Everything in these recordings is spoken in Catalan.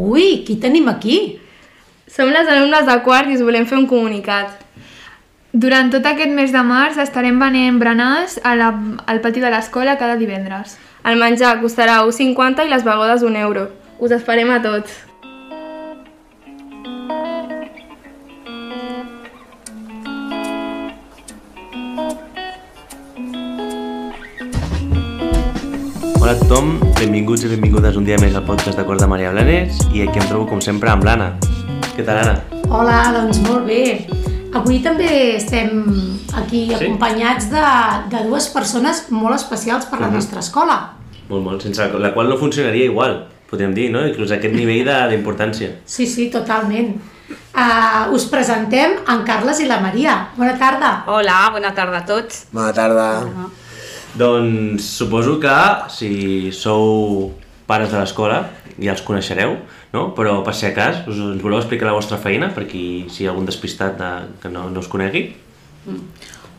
Ui, qui tenim aquí? Som les alumnes de quart i us volem fer un comunicat. Durant tot aquest mes de març estarem venent berenars a la, al pati de l'escola cada divendres. El menjar costarà 1,50 i les begodes un euro. Us esperem a tots. Hola a tothom, benvinguts i benvingudes un dia més al podcast de Cor de Maria Blanes i aquí em trobo com sempre amb l'Anna. Què tal, Anna? Hola, doncs molt bé. Avui també estem aquí Sí? acompanyats de, de dues persones molt especials per la Mhm. nostra escola. Molt, molt, sense la qual no funcionaria igual, podríem dir, no? Inclús aquest nivell de- d'importància. Sí, sí, totalment. Uh, us presentem en Carles i la Maria. Bona tarda. Hola, bona tarda a tots. Bona tarda. Doncs suposo que si sou pares de l'escola ja els coneixereu, no? però per si a cas us, ens voleu explicar la vostra feina per qui si hi ha algun despistat de, que no, no us conegui?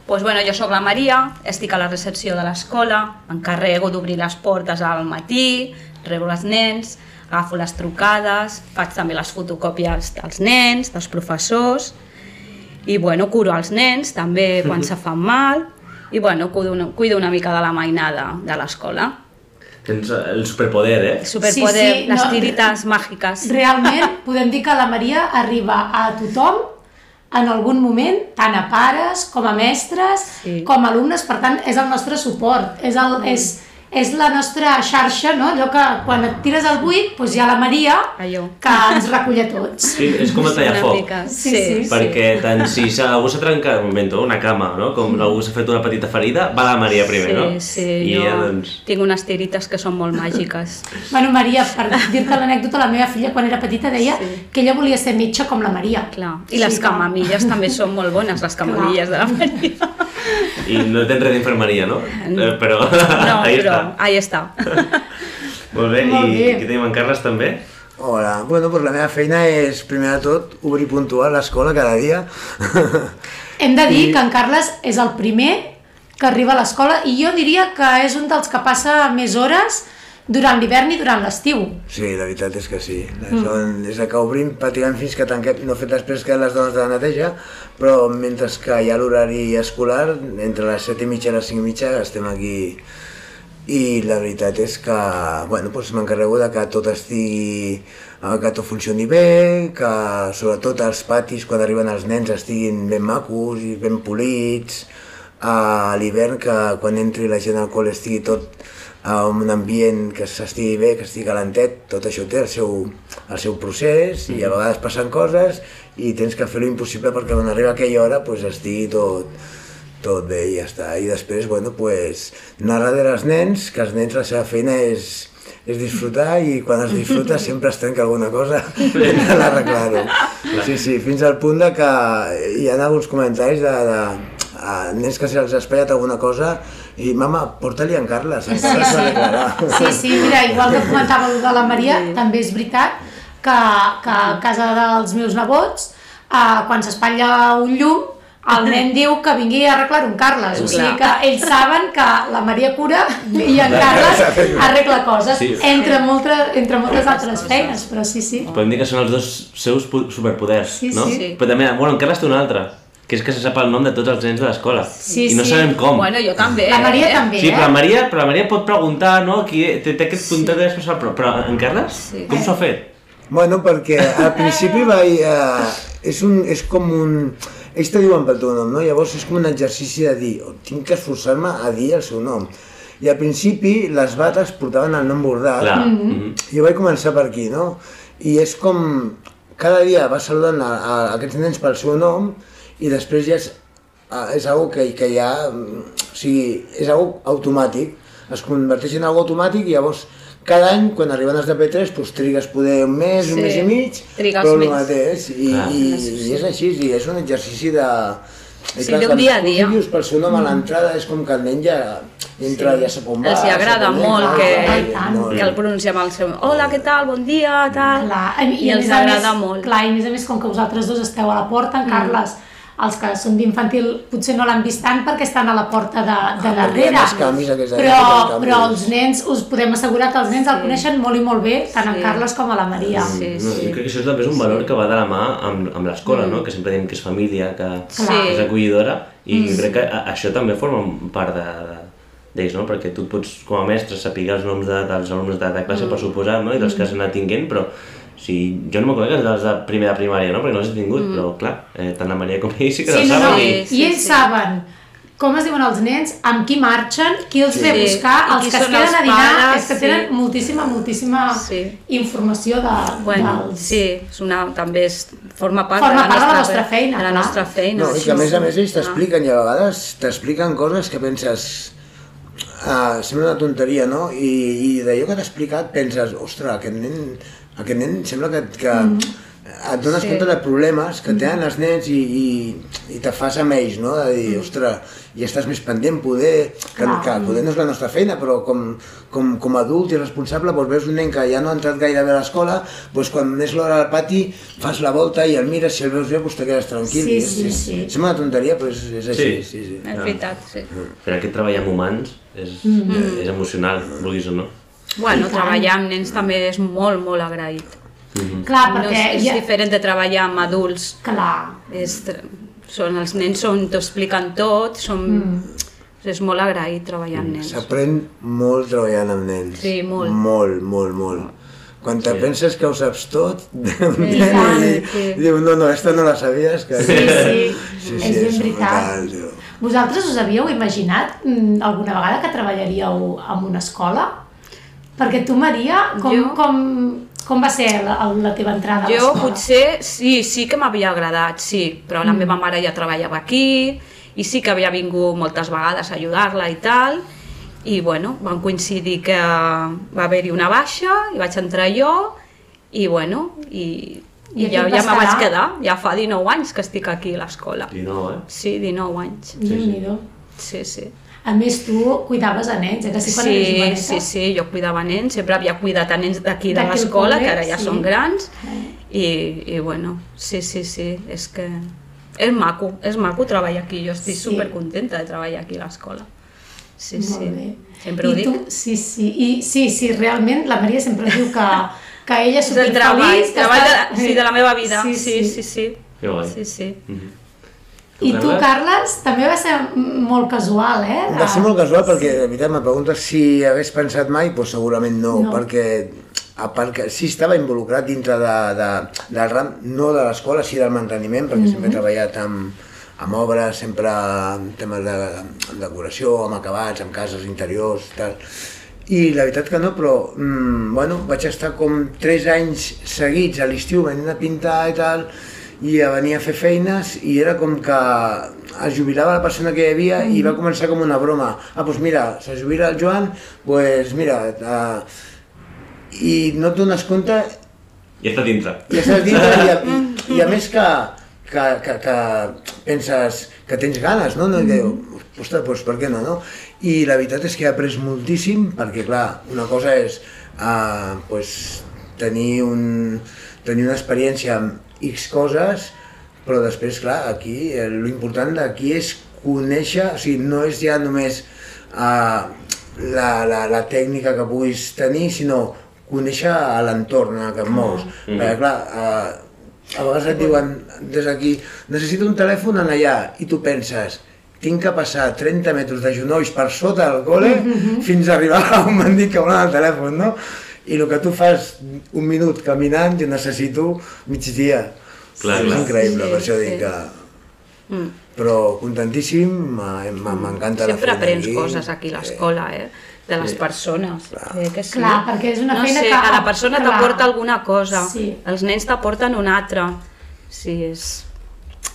Pues bueno, jo sóc la Maria, estic a la recepció de l'escola, m'encarrego d'obrir les portes al matí, rebo els nens, agafo les trucades, faig també les fotocòpies dels nens, dels professors, i bueno, curo els nens també quan se fan mal, i bueno, cuido una, cuido una mica de la mainada de l'escola. Tens el superpoder, eh? El superpoder, Sí, sí, les no, tirites màgiques. Realment podem dir que la Maria arriba a tothom en algun moment, tant a pares com a mestres, Sí. com a alumnes, per tant, és el nostre suport, és, el, és, és la nostra xarxa, no? allò que quan et tires al buit, doncs hi ha la Maria Allò. que ens recull a tots. Sí, és com Una tallafoc. Sí, sí, sí. sí. Perquè tant si algú s'ha trencat, un momento, una cama, no? com algú s'ha fet una petita ferida, va la Maria primer, sí, no? Sí, I jo doncs... tinc unes tirites que són molt màgiques. Bueno, Maria, per dir-te l'anècdota, la meva filla quan era petita deia Sí. que ella volia ser metge com la Maria. Clar. I les Sí, clar. camamilles també són molt bones, les camamilles de la Maria. I no tens res d'infermeria, no? Eh, però No, ahí però està. ahí està. Molt bé, Molt i bé. aquí tenim en Carles també. Hola. Bueno, pues la meva feina és, primer de tot, obrir puntual l'escola cada dia. Hem de dir I- que en Carles és el primer que arriba a l'escola i jo diria que és un dels que passa més hores durant l'hivern i durant l'estiu. Sí, la veritat és que sí. Mm. Des de que obrim pràcticament fins que tanquem, no fet després que les dones de la neteja, però mentre que hi ha l'horari escolar, entre les 7 i mitja i les 5 i mitja estem aquí i la veritat és que bueno, doncs m'encarrego de que tot estigui eh, que tot funcioni bé, que sobretot els patis quan arriben els nens estiguin ben macos i ben polits, a l'hivern que quan entri la gent al col estigui tot en un ambient que s'estigui bé, que estigui calentet, tot això té el seu, el seu procés i a vegades passen coses i tens que fer lo impossible perquè quan arriba aquella hora pues, estigui tot, tot bé i ja està. I després, bueno, pues, anar darrere els nens, que els nens la seva feina és, és disfrutar i quan es disfruta sempre es trenca alguna cosa hem d'arreglar-ho. Sí, sí, fins al punt de que hi ha alguns comentaris de, de a nens que se'ls ha espatllat alguna cosa i mama, porta-li en Carles, en Carles s'ho arreglarà. Sí, sí, mira, igual que comentava el de la Maria, també és veritat que, que a casa dels meus nebots, eh, quan s'espatlla un llum, el nen diu que vingui a arreglar un Carles, o sigui que ells saben que la Maria cura i en Carles arregla coses, Sí. entre, moltes, entre moltes altres feines, però sí, sí. Podem dir que són els dos seus superpoders, Sí, no? sí. Però també, bueno, en Carles té un altre, que és que se sap el nom de tots els nens de l'escola. Sí, I no sí. sabem com. Bueno, jo també. La Maria eh? també, Sí, eh? però la Maria, però la Maria pot preguntar, no? Qui té, té aquest puntet sí. especial, però, però en Carles, Sí. com s'ho ha fet? Bueno, perquè al principi vaig... Eh, és, un, és com un... Ells te diuen pel teu nom, no? Llavors és com un exercici de dir, oh, tinc que esforçar-me a dir el seu nom. I al principi les bates portaven el nom bordat. Clar. Mm -hmm. Jo vaig començar per aquí, no? I és com... Cada dia vas saludant a, a aquests nens pel seu nom i després ja és, a- és algo que, que ja... mm, O sigui, és algo automàtic. Es converteix en algo automàtic i llavors cada any, quan arriben els de P3, doncs trigues poder un mes, un Sí, mes i mig, trigues però el més. mateix. I, Clar. i, i és així, i és un exercici de... i Sí, clar, d'un dia a dia. dius pel seu nom a l'entrada és com que el nen ja entra, ja sap on va. Els agrada on molt que, Ah, i tant. molt. que el pronunciem al seu... Hola, què tal? Bon dia, tal. Clar, I, a els més a agrada més, molt. Clar, i a més a més, com que vosaltres dos esteu a la porta, en Carles els que són d'infantil potser no l'han vist tant perquè estan a la porta de, de Ah, darrere. canvis aquesta però, canvis. però els nens, us podem assegurar que els nens el coneixen molt i molt bé, tant en Sí. Carles com a la Maria. Sí, No, sí. jo crec que això també és un valor que va de la mà amb, amb l'escola, no? que sempre diem que és família, que, Sí. que és acollidora, i jo crec que això també forma part de, de d'ells, no? perquè tu pots, com a mestre, saber els noms de, dels alumnes de, de classe, per suposar, no? i dels que has anat tinguent, però si, jo no me'n conec dels de primer de primària, no? perquè no els he tingut, però clar, eh, tant la Maria com ell sí que Sí, els no, no, saben. i, i- Sí, i ells sí. saben com es diuen els nens, amb qui marxen, qui els ve a Sí. buscar, I els que es són queden els a dinar, pares, és que sí. tenen moltíssima, moltíssima Sí. informació de, Bueno, dels... sí, és una, també és, forma part, Forma de, la part de la nostra, feina, de la nostra feina. No, i sí, que a més a sí. més ells t'expliquen i a vegades t'expliquen coses que penses ah, sembla una tonteria, no? I, i d'allò que t'ha explicat penses, ostres, aquest nen, aquest nen sembla que, que mm. et dones sí. compte de problemes que tenen els nens i, i, i te fas amb ells, no? De dir, ostres, i estàs més pendent, poder, que, Clar. que poder no és la nostra feina, però com, com, com a adult i responsable, doncs veus un nen que ja no ha entrat gaire bé a l'escola, doncs quan és l'hora al pati fas la volta i el mires, si el veus bé, doncs te quedes tranquil. Sí, sí, és- sí. Sembla una tonteria, però és, és així. Sí. Sí, sí. És veritat, sí. Però aquest treball amb humans és, mm. és emocional, vulguis o no. Bueno, treballar amb nens també és molt, molt agraït. Clar, No perquè... és, és ja... diferent de treballar amb adults. Clar, És, són, els nens són, t'ho expliquen tot, són, mm. és molt agraït treballar amb nens. S'aprèn molt treballant amb nens. Sí, molt. Molt, molt, molt. Quan te penses que ho saps tot, un I sí. i diu, no, no, esta no la sabies. Que... sí, sí, sí, és ben són veritat. brutals, tio. Vosaltres us havíeu imaginat mm, alguna vegada que treballaríeu en una escola? Perquè tu, Maria, com, Jo? com, com va ser la, la teva entrada a Jo l'escola? potser sí, sí que m'havia agradat, sí, però la meva mare ja treballava aquí i sí que havia vingut moltes vegades a ajudar-la i tal, i bueno, van coincidir que va haver-hi una baixa i vaig entrar jo i bueno, i, I i ja, ja me vaig quedar? quedar, ja fa 19 anys que estic aquí a l'escola. I no, eh? Sí, 19 anys, Déu-n'hi-do. sí, sí. A més, tu cuidaves a nens, eh? Que sí, quan eres Sí, joveneta? sí, sí, jo cuidava nens, sempre havia cuidat a nens d'aquí de l'escola, que ara ja sí. són grans, Eh. i, i bueno, sí, sí, sí, és que és maco, és maco treballar aquí, jo estic Sí. supercontenta de treballar aquí a l'escola. Sí, Molt sí, bé. sempre ho I dic. Tu, sí, sí, i sí, sí, realment la Maria sempre diu que, que ella és És el treball, superfeliç. que treball de, està- sí, de la meva vida, Sí, sí, sí. sí, sí, Que guai. sí, sí. I tu, Carles, també va ser molt casual, eh? Va ser molt casual perquè, de veritat, me preguntes si hagués pensat mai, doncs segurament no, No. perquè a part que sí estava involucrat dintre de, de, del ram, no de l'escola, sí del manteniment, perquè sempre he treballat amb, amb obres, sempre amb temes de, de decoració, amb acabats, amb cases interiors i tal. I la veritat que no, però mm, bueno, vaig estar com 3 anys seguits a l'estiu venint a pintar i tal, i a venir a fer feines i era com que es jubilava la persona que hi havia i va començar com una broma. Ah, doncs mira, se jubila el Joan, doncs mira, uh, i no et dones compte Ja està dintre. i estàs dintre i a, i, i a més que, que, que, que penses que tens ganes, no? no? I diu, ostres, doncs per què no, no? I la veritat és que he après moltíssim perquè, clar, una cosa és uh, pues, tenir, un, tenir una experiència amb X coses, però després, clar, aquí, eh, l'important d'aquí és conèixer, o sigui, no és ja només uh, la, la, la tècnica que puguis tenir, sinó conèixer l'entorn en que et mous. Mm. Perquè, clar, uh, a vegades et diuen des d'aquí, necessito un telèfon en allà, i tu penses, tinc que passar 30 metres de genolls per sota del col·le fins a arribar a on m'han dit que volen el telèfon, no? I el que tu fas un minut caminant, jo necessito migdia. Clar, és clar. increïble, Sí, per això dic sí. que... Mm. Però contentíssim, m'ha- m'encanta la Sempre feina aprens aquí. coses aquí a l'escola, eh? de les persones. Eh, que sí. Clar, perquè és una no feina sé, que- Cada persona clar. t'aporta alguna cosa, Sí. els nens t'aporten una altra. Sí, és,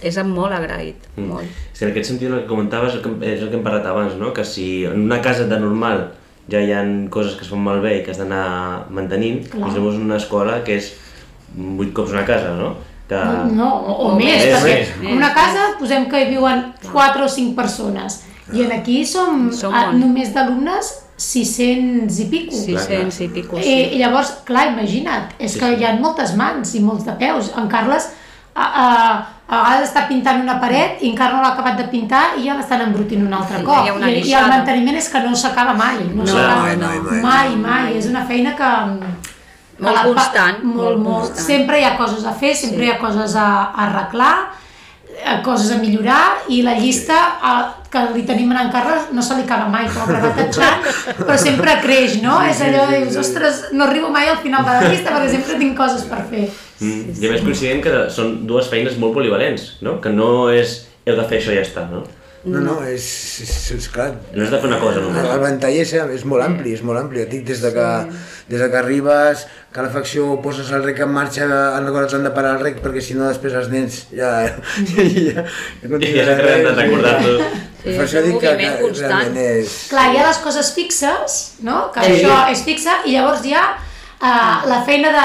és molt agraït, Mm. molt. Sí, en aquest sentit el que comentaves és el que, és el que hem parlat abans, no? que si en una casa de normal ja hi ha coses que es fan malbé i que has d'anar mantenint, Clar. doncs en una escola que és vuit cops una casa, no? Que... No, o, o, O més, més, perquè més. en una casa posem que hi viuen 4 o 5 persones i en aquí som, Som a, molt. només d'alumnes 600 i pico. 600 i pico, I, sí. I llavors, clar, imagina't, és Sí, que sí. hi ha moltes mans i molts de peus. En Carles a, a, a vegades està pintant una paret i encara no l'ha acabat de pintar i ja l'estan embrutint un altre Sí, cop. hi ha una I, I el manteniment és que no s'acaba mai. No, No, s'acaba mai, mai, mai, mai, mai. És una feina que... que Molt constant, Molt, molt molt. constant. Sempre hi ha coses a fer, sempre Sí. hi ha coses a, a arreglar, eh, coses a millorar i la llista eh, que li tenim en Carles no se li acaba mai, pobre batatxant, però sempre creix, no? És allò de dius, ostres, no arribo mai al final de la llista perquè sempre tinc coses per fer. Mm. I a més coincidint que són dues feines molt polivalents, no? Que no és heu de fer això i ja està, no? No, no, és, és, és clar, No has de fer una cosa només. El ventall és, és molt ampli, és molt ampli. Et dic, des de que, des de que arribes, calefacció, poses el rec en marxa, han recordat han de parar el rec perquè si no després els nens ja... ja, ja, ja, I ja s'han de recordar-lo. Sí, per és això un dic que, moviment que constant. realment és... Clar, hi ha les coses fixes, no? que Sí. això és fixa, i llavors hi ha uh, la feina de,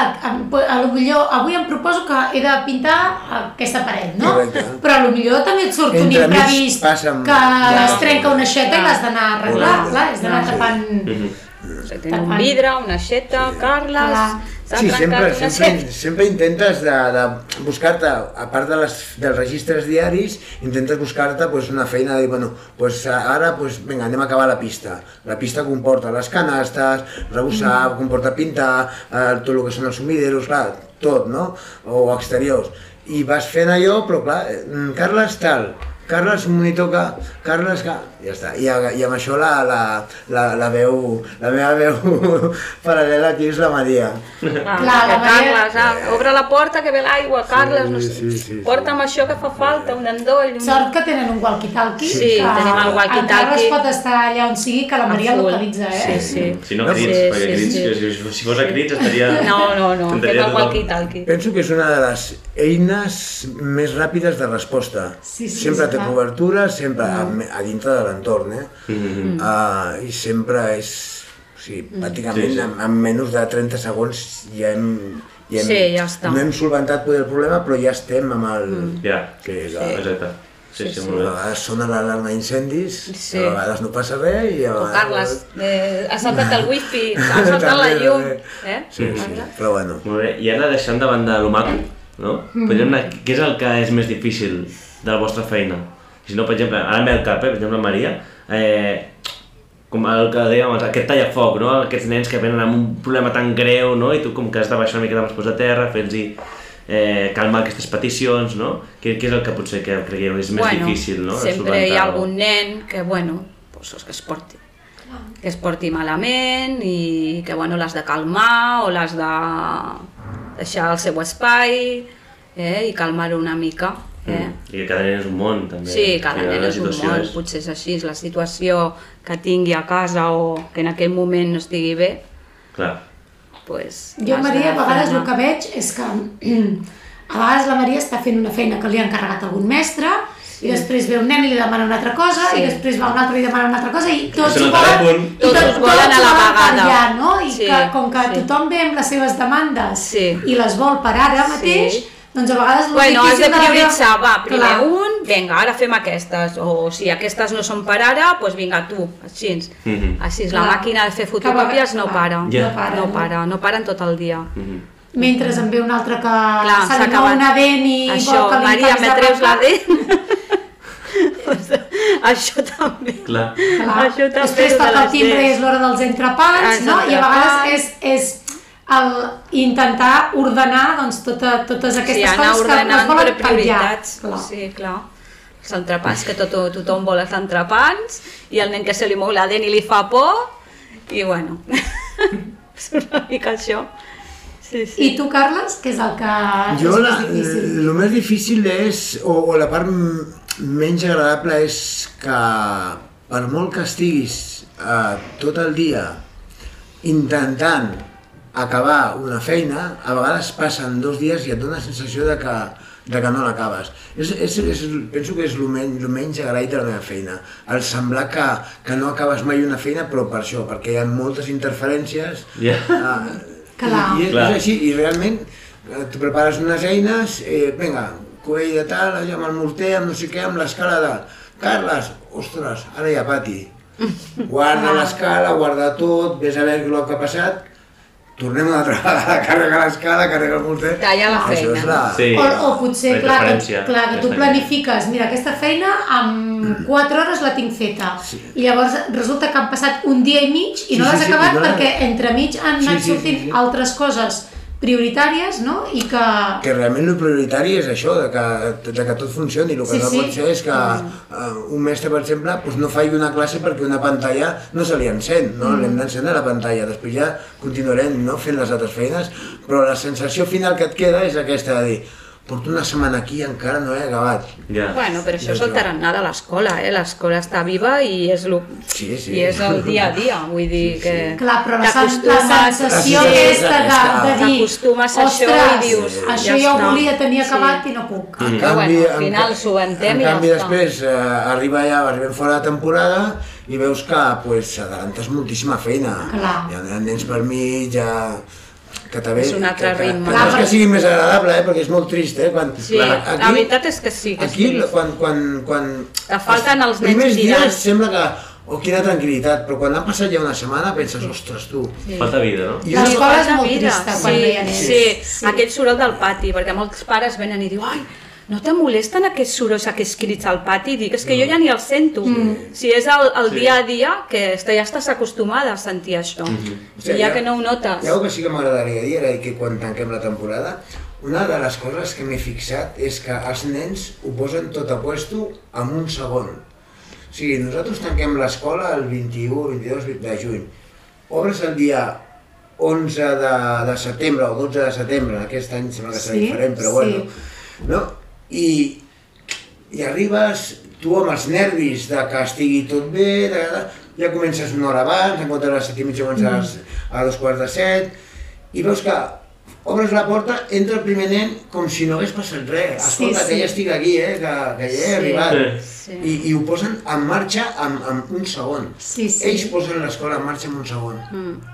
a lo millor, avui em proposo que he de pintar aquesta paret, no? Correcte. Però a lo millor també et surt un Entremig imprevist passen- que Ja. es trenca una aixeta i l'has d'anar a arreglar, clar, has d'anar Sí. tapant... O sigui, tenim un vidre, una aixeta, Carles, Clar. Sí, sempre, sempre, sempre intentes de, de buscar-te, a part de les, dels registres diaris, intentes buscar-te pues, una feina de dir, bueno, pues, ara pues, vinga, anem a acabar la pista. La pista comporta les canastes, rebussar, comporta pintar, eh, tot el que són els sumideros, clar, tot, no? O exteriors. I vas fent allò, però clar, eh, Carles tal, Carles, un monitor que... Carles que... Ja està. I, a- i amb això la, la, la, la veu... La meva veu paral·lela aquí és la Maria. Clar, la que Maria- Carles, ah, obre la porta que ve l'aigua, Carles, no sé, sí, sí, sí. porta'm això que fa falta, un endoll, un... Sort que tenen un walkie-talkie. Sí, que tenim el walkie-talkie. Carles pot estar allà on sigui, que la Maria localitza, eh? Sí, sí. Si no No, crits, sí, perquè sí, crits, sí. si, si fos a crits estaria... No, no, no, fem el walkie-talkie. Penso que és una de les eines més ràpides de resposta. Sí, sí, sempre sí. Cobertura, sempre a, a dintre de l'entorn, eh? Mm-hmm. Uh, I sempre és... O sigui, pràcticament Sí, sí. En, en menys de 30 segons ja hem... Ja hem Sí, ja està. No hem solventat poder el problema, però ja estem amb el... Ja, Sí, la, exacte. Sí, sí, Sí, molt A bé. vegades sona l'alarma d'incendis, Sí. a vegades no passa res i a O vegades... Carles, eh, ha saltat el wifi, ha saltat la llum, també. eh? Sí, sí, però bueno. Molt bé, i ara deixant de banda lo maco, no? Podríem anar, què és el que és més difícil de la vostra feina? Si no, per exemple, ara em ve al cap, eh, per exemple, Maria, eh, com el que dèiem abans, aquest tallafoc, no? Aquests nens que venen amb un problema tan greu, no? I tu com que has de baixar una miqueta amb els a terra, fer-los eh, calmar aquestes peticions, no? Què, què és el que potser que creieu és més difícil, no? de sempre hi ha algun nen que, bueno, pues, que es porti que es porti malament i que bueno, l'has de calmar o l'has de deixar el seu espai eh, i calmar-ho una mica. Eh? Mm. I que cada nen és un món, també. Sí, cada nen és un món, potser és així, la situació que tingui a casa o que en aquell moment no estigui bé, Clar. pues, Jo, Maria, a vegades el que veig és que a vegades la Maria està fent una feina que li ha encarregat algun mestre i després ve un nen i li demana una altra cosa Sí. i després va un altre i li demana una altra cosa i tots ho volen, i Tots tot- volen a la vegada. allà, no? I Sí, que com que sí. tothom ve amb les seves demandes Sí. i les vol per ara mateix, Sí. Doncs a vegades Bueno, has de prioritzar, va, primer Clar. un, vinga, ara fem aquestes, o si aquestes no són per ara, doncs vinga, tu, així. Mhm. Així, la Clar. màquina de fer fotocòpies no para, Ja. no para, no no. para, no paren tot el dia. Mhm. Mentre en ve un altre que Clar, se s'ha li mou una dent i Això, vol que li Maria, me de treus la dent. Això també. Clar. Clar. Això també Després és de toca el timbre, dents. és l'hora dels entrepans, no? I a vegades és, és el intentar ordenar doncs, tota, totes aquestes sí, coses que es volen per prioritats. Clar. Sí, clar. Els entrepans, que tot, tothom vol els entrepans, i el nen que se li mou la dent i li fa por, i bueno, és una mica això. Sí, sí. I tu, Carles, què és el que Jo és la, més difícil? el més difícil és, o, o la part menys agradable és que per molt que estiguis eh, tot el dia intentant acabar una feina, a vegades passen dos dies i et dona la sensació de que, de que no l'acabes. És, és, és, penso que és el menys, el menys agraït de la meva feina, el semblar que, que no acabes mai una feina, però per això, perquè hi ha moltes interferències, Ja. Ah, Clar. I, i és, és així, i realment eh, tu prepares unes eines, eh, vinga, cubell de tal, allà amb el morter, amb no sé què, amb l'escala de... Carles, ostres, ara hi ha pati. Guarda l'escala, guarda tot, vés a veure el que ha passat, tornem una altra vegada a carregar l'escala, carregar el morter. Tallar la Això és feina. la... Sí. O, o potser, La clar, que, clar, que tu planifiques, mira, aquesta feina en 4 hores la tinc feta. I llavors resulta que han passat un dia i mig i Sí, no sí, l'has sí, acabat i no perquè entremig han Sí, anat sí, sí, sortint sí. altres coses prioritàries, no? I que... que realment el prioritari és això, de que, de que tot funcioni. El que Sí, no sí. pot ser és que uh, un mestre, per exemple, doncs no faci una classe perquè una pantalla no se li encén, no? Mm. l'hem d'encendre la pantalla, després ja continuarem no? fent les altres feines, però la sensació final que et queda és aquesta de dir porto una setmana aquí i encara no he acabat. Ja. Bueno, però això és Ja, el ja. tarannà de l'escola, eh? L'escola està viva i és, lo... Sí, sí. i és el dia a dia, vull dir que... Clar, però la, la sensació Sí, aquesta de, de dir T'acostumes a això ostres, i dius, això ja ja ho està." volia tenir Sí. acabat i no puc. En Però bueno, al en final s'ho ventem en i ja canvi, està. després eh, arriba ja, arribem fora de temporada i veus que pues, adelantes moltíssima feina. Clar. Hi ha nens per mig, ja... que també... És un altre que, ritme. Que, no és que sigui més agradable, eh, perquè és molt trist, eh? Quan, Sí, la veritat és que sí, que és aquí, trist. quan, quan, quan... Que falten els nens primers cridant. dies sembla que... Oh, quina tranquil·litat, però quan han passat ja una setmana penses, ostres, tu... Falta vida, no? I L'escola és molt vida. trista quan sí, no hi ha nens. Sí, Sí. aquell soroll del pati, perquè molts pares venen i diuen ai, no te molesten aquests sorolls, aquests crits al pati? Dic, és que jo ja ni els sento. Mm. Si és el, el Sí. dia a dia, que està- ja estàs acostumada a sentir això. I ja que no ho notes. Ha una que sí que m'agradaria dir, era que quan tanquem la temporada, una de les coses que m'he fixat és que els nens ho posen tot a puesto en un segon. O sigui, nosaltres tanquem l'escola el 21, 22 de juny. Obres el dia 11 de, de setembre o 12 de setembre, aquest any sembla que serà Sí, diferent, però sí. bueno. No? I, I arribes tu amb els nervis de que estigui tot bé, de, ja comences una hora abans, en comptes de les set i mitja comences a les- a dos quarts de set, i veus que obres la porta, entra el primer nen com si no hagués passat res. Sí, Escolta, sí. que ja estic aquí, eh? que, que ja he Sí. arribat. Sí. I, I ho posen en marxa en, en un segon. Sí, sí. Ells posen l'escola en marxa en un segon.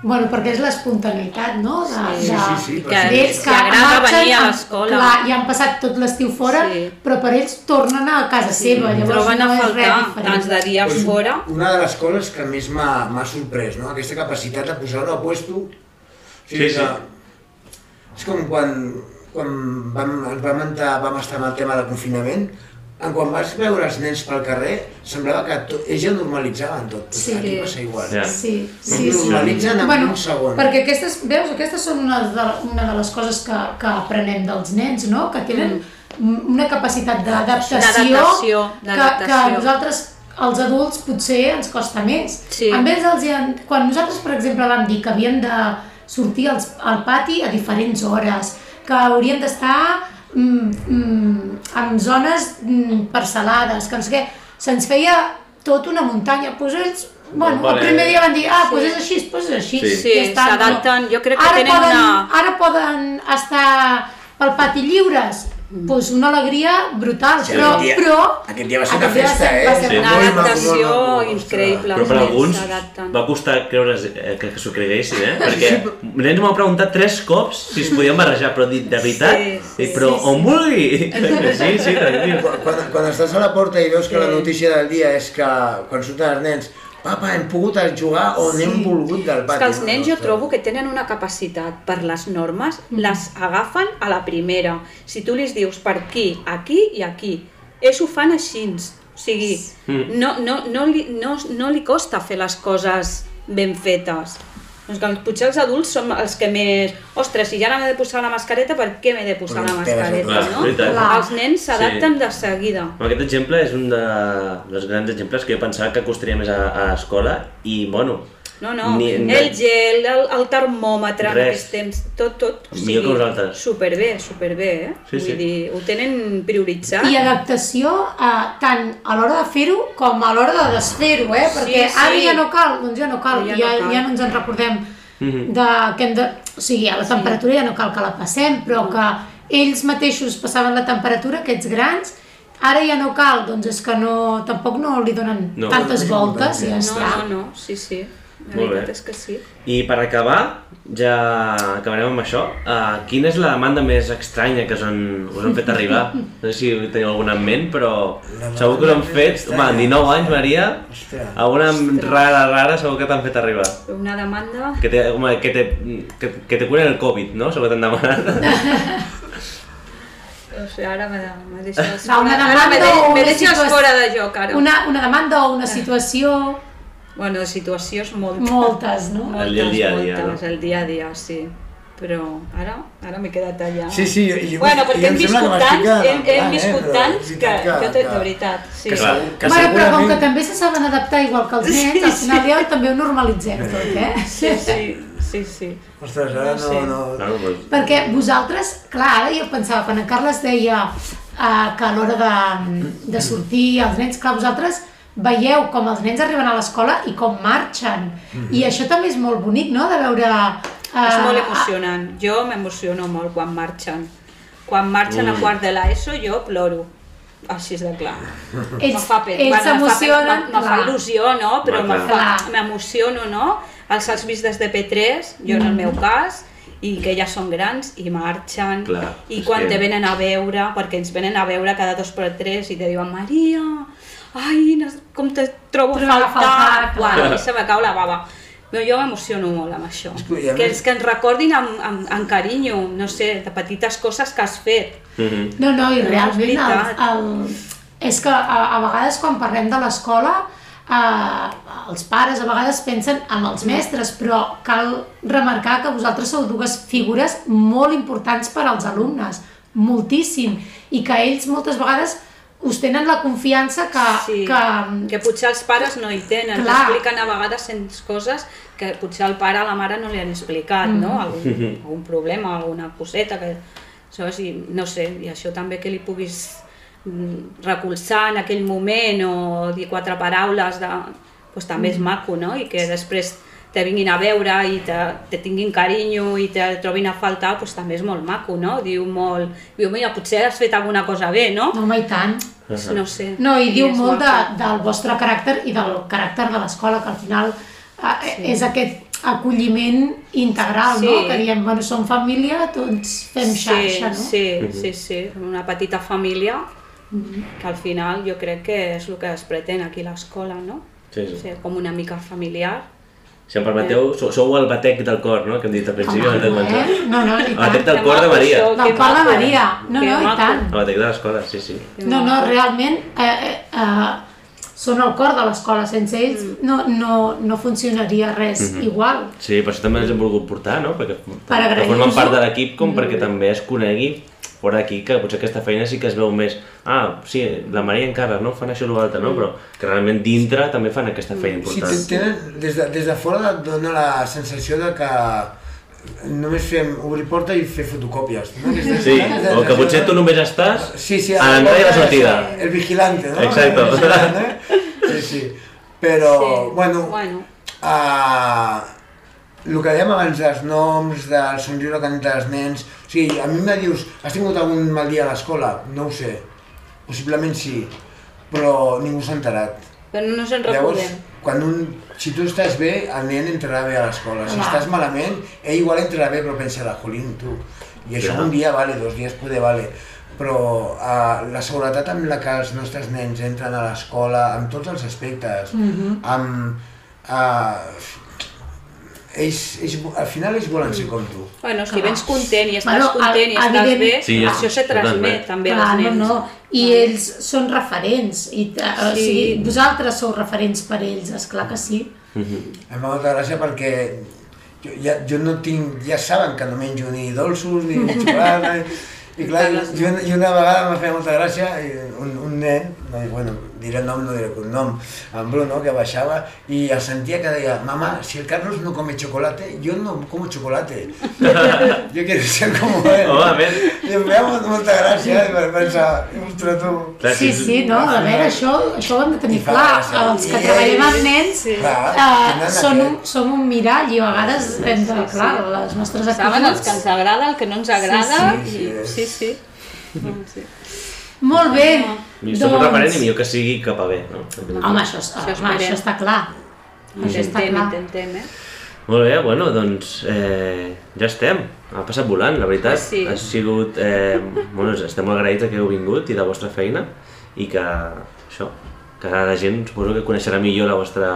Bueno, perquè és l'espontaneïtat, no? De, Sí, de, sí, sí, Que però d'ells els agrada marxen venir a l'escola. Clar, ja han passat tot l'estiu fora, Sí. però per ells tornen a casa seva, llavors Troben no a faltar tants de dies Pues, fora. Una de les coses que més m'ha m'ha sorprès, no? aquesta capacitat de posar-ho a puesto. O sigui Sí, sí. que És com quan, quan vam, ens vam, entrar, vam estar amb el tema del confinament, en quan vas veure els nens pel carrer, semblava que tot, ells ja normalitzaven tot. Sí. Aquí passa igual. Ja. Sí, No sí, sí. normalitzen en un segon. Perquè aquestes, veus, aquestes són una de, una de les coses que, que aprenem dels nens, no? Que tenen mm. una capacitat d'adaptació que, que a nosaltres, els adults, potser ens costa més. Sí. Amb ells els. Quan nosaltres, per exemple, vam dir que havien de sortir als, al pati a diferents hores, que haurien d'estar mm, mm, en zones mm, parcel·lades, que no sé què, se'ns feia tot una muntanya. Doncs pues ells, bueno, Vale. el primer dia van dir, ah, doncs pues és així, doncs pues és així. Sí. Sí, s'adapten, jo crec que ara tenen poden, una- Ara poden estar pel pati lliures, doncs pues una alegria brutal, Sí, però, dia- però... aquest dia va ser una festa, eh? va ser Sí. Una adaptació increïble. Però per alguns va costar creure's, eh, que, que s'ho creguessin, eh? Perquè nens m'ho preguntat tres cops si es podien barrejar, però dic, de veritat? Sí, sí, però sí, sí. on vulgui? Sí, sí, tranquil. Quan, quan, quan estàs a la porta i veus que la notícia del dia és que quan surten els nens papa, hem pogut jugar on Sí. hem volgut del És pati. que els no? nens jo trobo que tenen una capacitat per les normes, les agafen a la primera. Si tu li dius per aquí, aquí i aquí, ells ho fan així. O sigui, Mm. no, no, no, li, no, no li costa fer les coses ben fetes. Doncs que potser els adults som els que més... Ostres, si ja m'he de posar la mascareta, per què m'he de posar la mascareta, clar, no? Clar. Els nens s'adapten de seguida. Aquest exemple és un de, dels grans exemples que jo pensava que costaria més a, a l'escola i, bueno, No, no, Ni- el gel, el, el termòmetre en Res. aquests temps, tot, tot. O Millor que nosaltres. Superbé, superbé, eh? Sí, Vull sí. dir, ho tenen prioritzat. I adaptació eh, tant a l'hora de fer-ho com a l'hora de desfer-ho, eh? Perquè sí. ara ja no cal, doncs ja no cal, Ja ja, no cal. ja no ens en recordem Mhm. de, que hem de... O sigui, a la temperatura ja no cal que la passem, però que ells mateixos passaven la temperatura, aquests grans, ara ja no cal, doncs és que no, tampoc no li donen No. tantes voltes i ja No, està. no, no, sí, sí. La Molt veritat bé. és que sí. I per acabar, ja acabarem amb això. Uh, quina és la demanda més estranya que us han, us han fet arribar? No sé si teniu alguna en ment, però La segur que us han fet... Home, amb estranya. 19 anys, Maria, Ostres. alguna rara, rara segur que t'han fet arribar. Una demanda... Que te, home, que te, que, que te curen el Covid, no? Segur que t'han demanat. O sigui, ara me, me deixes... Va, una ara me, de, deixes fora de joc, ara. Una, una demanda o una situació... Bueno, situacions moltes. Moltes, no? Moltes, El dia a dia, moltes, no? el dia a dia, sí. Però ara, ara m'he quedat allà. Sí, sí, jo- jo- bueno, perquè em hem que viscut tants, hem, hem eh, viscut però tants que, que- jo, te, que- de veritat, sí. Que clar. Que bueno, però com que també se saben adaptar igual que els nens, al final ja també ho normalitzem tot, eh? Sí, sí, sí, sí. Ostres, ara No no, no, No, doncs, Perquè vosaltres, clar, ara jo pensava, quan en Carles deia uh, que a l'hora de, de sortir els nens, clar, vosaltres veieu com els nens arriben a l'escola i com marxen. I això també és molt bonic, no?, de veure... Uh, És molt emocionant. Jo m'emociono molt quan marxen. Quan marxen a quart de l'ESO jo ploro. Així és de clar. Ells, fa pena. s'emocionen, me, fa il·lusió, no? Però m'emociono, no? Els has vist des de P3, jo en el meu cas, i que ja són grans i marxen Clar, i quan que- te venen a veure, perquè ens venen a veure cada dos per tres i te diuen Maria, ai, no, com te trobo a faltar. Uau, i se me cau la bava. Però jo m'emociono molt amb això. que, i a Que, més- ens, que ens recordin amb, amb, amb carinyo, no sé, de petites coses que has fet. mhm. No, no, i No, és realment el, el, és que a, a vegades quan parlem de l'escola eh, els pares a vegades pensen en els mestres, però cal remarcar que vosaltres sou dues figures molt importants per als alumnes, moltíssim, i que ells moltes vegades us tenen la confiança que... Sí, que, que potser els pares no hi tenen, Clar. expliquen a vegades cents coses que potser al pare a la mare no li han explicat, no? Mm. Algun, algun problema, alguna coseta, que, saps? I, no sé, i això també que li puguis mm, recolzar en aquell moment o dir quatre paraules, de, pues, també Mm. és maco, no? I que després te vinguin a veure i te, te tinguin carinyo i te trobin a faltar, pues, també és molt maco, no? Diu molt, diu, mira, potser has fet alguna cosa bé, no? no, home, i tant. No sé. No, i diu és molt de, del vostre caràcter i del caràcter de l'escola, que al final eh, és aquest acolliment integral, no? Sí. Que diem, bueno, som família, tots fem xarxa, no? Sí, sí, sí, una petita família que al final jo crec que és el que es pretén aquí a l'escola, no? Sí, sí. Ser com una mica familiar. Si em permeteu, sou, sou el batec del cor, no?, que hem dit al principi. Home, abans de començar. eh? No, no, i El batec tant. del cor de Maria. això. Del que cor de. Maria. No, no, i tant. El batec de l'escola, sí, sí. No, no, realment eh, eh, eh, són el cor de l'escola. Sense ells Mm. no, no, no funcionaria res Mhm. igual. Sí, per això també els hem volgut portar, no? Perquè Per formen part de l'equip com perquè també es conegui fora d'aquí, que potser aquesta feina sí que es veu més ah, sí, la Maria encara no fan això o l'altre, no? Però que realment dintre també fan aquesta feina Sí, important. te- tenen, des, de, des de fora et dona la sensació de que només fem obrir porta i fer fotocòpies. No? Sí, aquesta o que potser de- tu només estàs Sí, sí, a l'entrada i a la sortida. El vigilante, ¿no? Exacto. El vigilante. Sí, sí. Però, Sí, bueno, bueno. Uh, el que dèiem abans dels noms, del somriure que han dit els nens... O sigui, a mi me dius, has tingut algun mal dia a l'escola? No ho sé. Possiblement sí, però ningú s'ha enterat. Però no ens en Llavors, recordem. quan un, si tu estàs bé, el nen entrarà bé a l'escola. Si estàs malament, ell igual entrarà bé, però pensarà, jolín, tu. I això Clar. un dia vale, dos dies poder vale. Però uh, la seguretat amb la que els nostres nens entren a l'escola, amb tots els aspectes, amb... Uh, ells, ells, al final ells volen ser com tu. Bueno, si vens content i estàs Bueno, content i estàs evident- bé, Sí, és- això se transmet també Clar, als no, nens. no. I ells són referents. I, eh, o Sí. sigui, vosaltres sou referents per ells, és clar que sí. Em fa molta gràcia perquè jo, ja, jo no tinc, ja saben que no menjo ni dolços ni xocolata, i, i clar, jo, i una vegada m'ha fet molta gràcia un, un nen, no, bueno, diré el nom, no diré el nom, en Bruno, que baixava i el sentia que deia, mamá, si el Carlos no come chocolate, yo no como chocolate. yo quiero ser como él. Veure, I em feia molta, molta gràcia i vaig pensar, ostres tu, clar, Sí, sí, no, a veure, això, això ho hem de tenir clar. gràcia. Els que I treballem amb nens Sí. Clar, eh, són, un, som un mirall i a vegades hem de, sí, clar, sí. les nostres Saben els que ens actituds... agrada, el que no ens agrada, sí, i sí. sí, sí. sí. Molt bé, som un referent i millor que sigui cap a bé, no? Home, això, és- Això home, això està clar. Intentem, clar. intentem, eh? Molt bé, bueno, doncs eh, ja estem. Ha passat volant, la veritat. Sí. Ha sigut... Eh, bueno, estem molt agraïts que heu vingut i de la vostra feina i que això, que la gent suposo que coneixerà millor la vostra,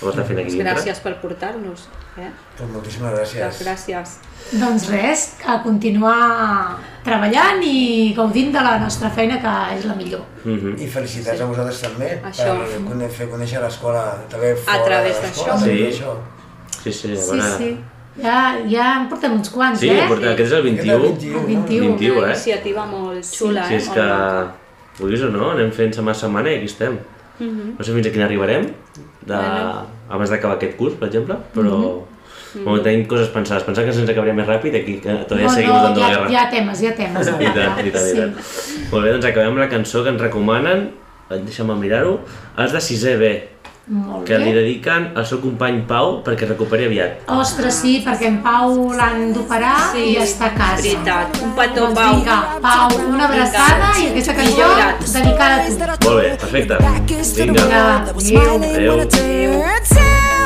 la vostra feina aquí dintre. Gràcies per portar-nos. Eh? Doncs moltíssimes gràcies. Gràcies. Doncs res, a continuar treballant i gaudint de la nostra feina, que és la millor. Mhm. I felicitats a vosaltres també Això. per fer conèixer l'escola també fora través de l'escola, d'això. Sí. això. Sí, sí, a Sí, sí. Ja, ja en portem uns quants, Sí, eh? porta, aquest és el 21. Aquest és el 21, El 21. 21, Una eh? iniciativa molt xula, Si eh? és Molt que, vulguis o no, anem fent setmana a setmana i aquí estem. No sé fins a quin arribarem, de... Bueno. abans d'acabar aquest curs, per exemple, però... Bueno, tenim coses pensades. Pensava que se'ns acabaria més ràpid, aquí que todavía No, seguimos no, dando ha, guerra. hi ha temes, hi ha temes. I tant, i tant, i tant. Molt bé, doncs acabem amb la cançó que ens recomanen, deixa'm mirar-ho, els de 6è B, Molt que li bé. dediquen al seu company Pau perquè es recuperi aviat. Ostres, sí, perquè en Pau l'han d'operar i ja està a casa. veritat. Un petó, doncs Pau. Vinga, Pau, una abraçada i aquesta cançó dedicada a tu. Molt bé, perfecte. Vinga. Vinga, adéu. Adéu. Oh,